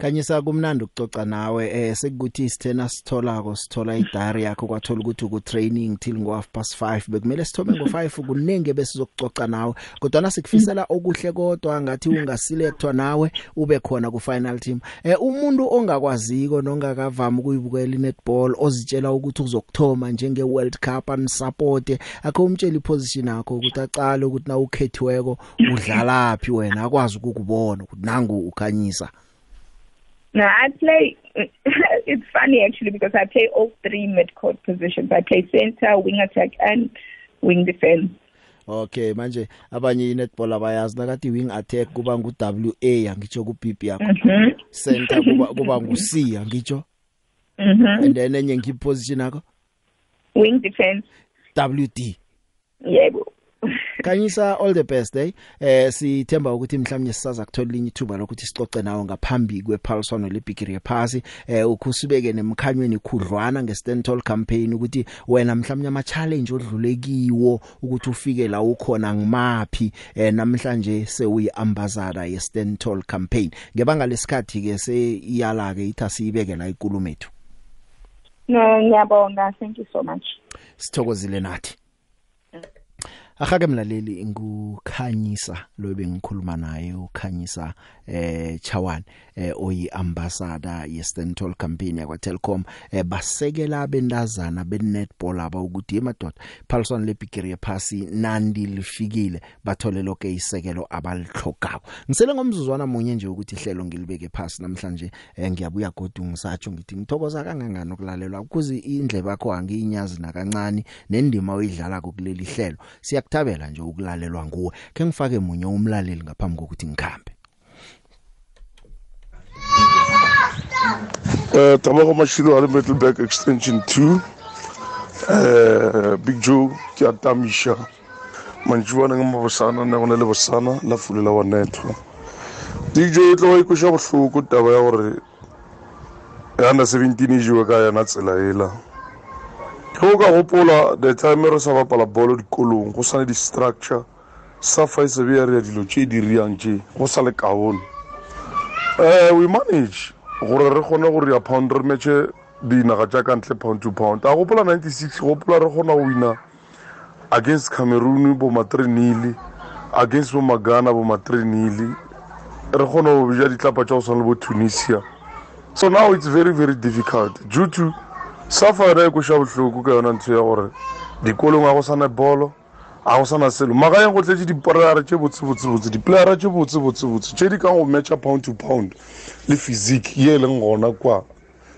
Khanyisa kumnandi ukucoca nawe eh sekuthi isithena sitholako sithola idiary yakho kwathola ukuthi ku training till ngo half past 5 bekumele sithome ngo 5 kunenge bese sizokucoca nawe. Kodwa nasikufisela okuhle kodwa ngathi ungaselectwa nawe ube khona ku final team. Eh umuntu ongakwaziko nongakavama ukuyibukela netball ozitshela ukuthi uzokuthoma njenge World Cup and support akho umtshela iposition yakho ukuthi aqale ukuthi na ukhethiweko udlala phi wena akwazi ukukubona ukuthi nangu ukhanyisa. No, I play. it's funny actually because I play all three mid-court positions. I play center, wing attack, and wing defense. Okay manje abanye inetball abayazi nakathi wing attack kuba ngu WA ngitsho ku PP yakho center kuba kuba ngu C ngitsho Mhm. and then enye ngiphi position yakho Wing defense. WD Yebo. Kanyisa all the best eh? Eh sithemba ukuthi mhlawumnye sisaza kuthola linye ithuba lokuthi sicoce nawo ngaphambi kwePaulson leBigiri yephasi eh ukhusibeke nemkhanyweni khudlwana ngeStentol campaign ukuthi wena mhlawumnye ama challenge odlulekiwo ukuthi ufike la ukhona ngimaphi. Eh namhlanje sewuyi ambassador yeStentol campaign. Ngebanga lesikhathi ke seyiyala ke ithi asiyibeke la ikulumethu. No, ngiyabonga. Thank you so much. sithokozile nathi. Ahake mlaleli ngukhanyisa lo bengikhuluma naye ukhanyisa eh Chawan eh oyi ambassador yeStentol campaign yakwa Telkom eh basekela abendazana benetball aba ukuthi emadoda Paulson leBigiri yephasi nandi lifikile. Bathole lonke isekelo abalihlogako ngisele ngomzuzwana munye nje ukuthi ihlelo ngilibeke phasi namhlanje eh, ngiyabuya godu ngisatsho ngithi ngithokoza kangangani ukulalelwa? Kuze indlebe yakho angiyinyazi nakancane nendima oyidlala kuleli hlelo. Siyakuthabela nje ukulalelwa nguwe. Ke ngifake munye umlaleli ngaphambi kokuthi ngikhambe. Uh, Tamago Mashilo are Middleburg Extension 2. Uh, Big Joe, ke a tamisha. Manjwana nga mabasana na gona le basana la fulela wa netho. Big Joe tlo e kusha bohloko taba ya gore ya under 17 e jiwe ka yana tsela ela. Go ka gopola the time re sa bapala bolo dikolong go sana di structure safa e se be ya re ya dilo tše di riang tše go sa le kaone. Uh, we manage gore re kgone gore ya pound re matche dinaga tša ka ntle pound to pound. A gopola 96 gopola re kgona go wina against cameroon bo matrenile against bo magana bo matrenile re kgona go ja ditlapa tša go swana le bo tunisia. So now it's very very difficult. Due to safa yona e koša bohloko ka yona ntho ya gore dikolong a go sana bolo a go sana selo. Magaeng go tletse diplayara tše botsebotsebotse diplayara tše botsebotsebotse tše di kang go matcha pound to pound. Le physique ye e leng gona kwa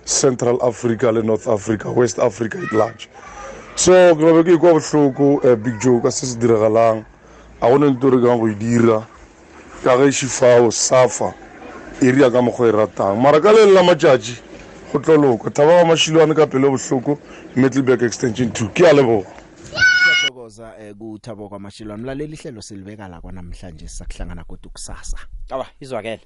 central africa le north africa west africa at large. So ke tlabe ke kwa bohloko um big joe ka se se diragalang. A gone nto re kang go e dira. Ka ge šifao safa e ria ka mokgwa e ratang. Mara ka le lela matšatši go tloloko thaba wa mašilwane ka pele bohloko middleburg extension two. Ke a leboga. Siyathokoza eh kuthabo kwamashilwa mlaleli ihlelo silibeka la kwanamhlanje sisakuhlangana kodwa kusasa. Awa izwakele.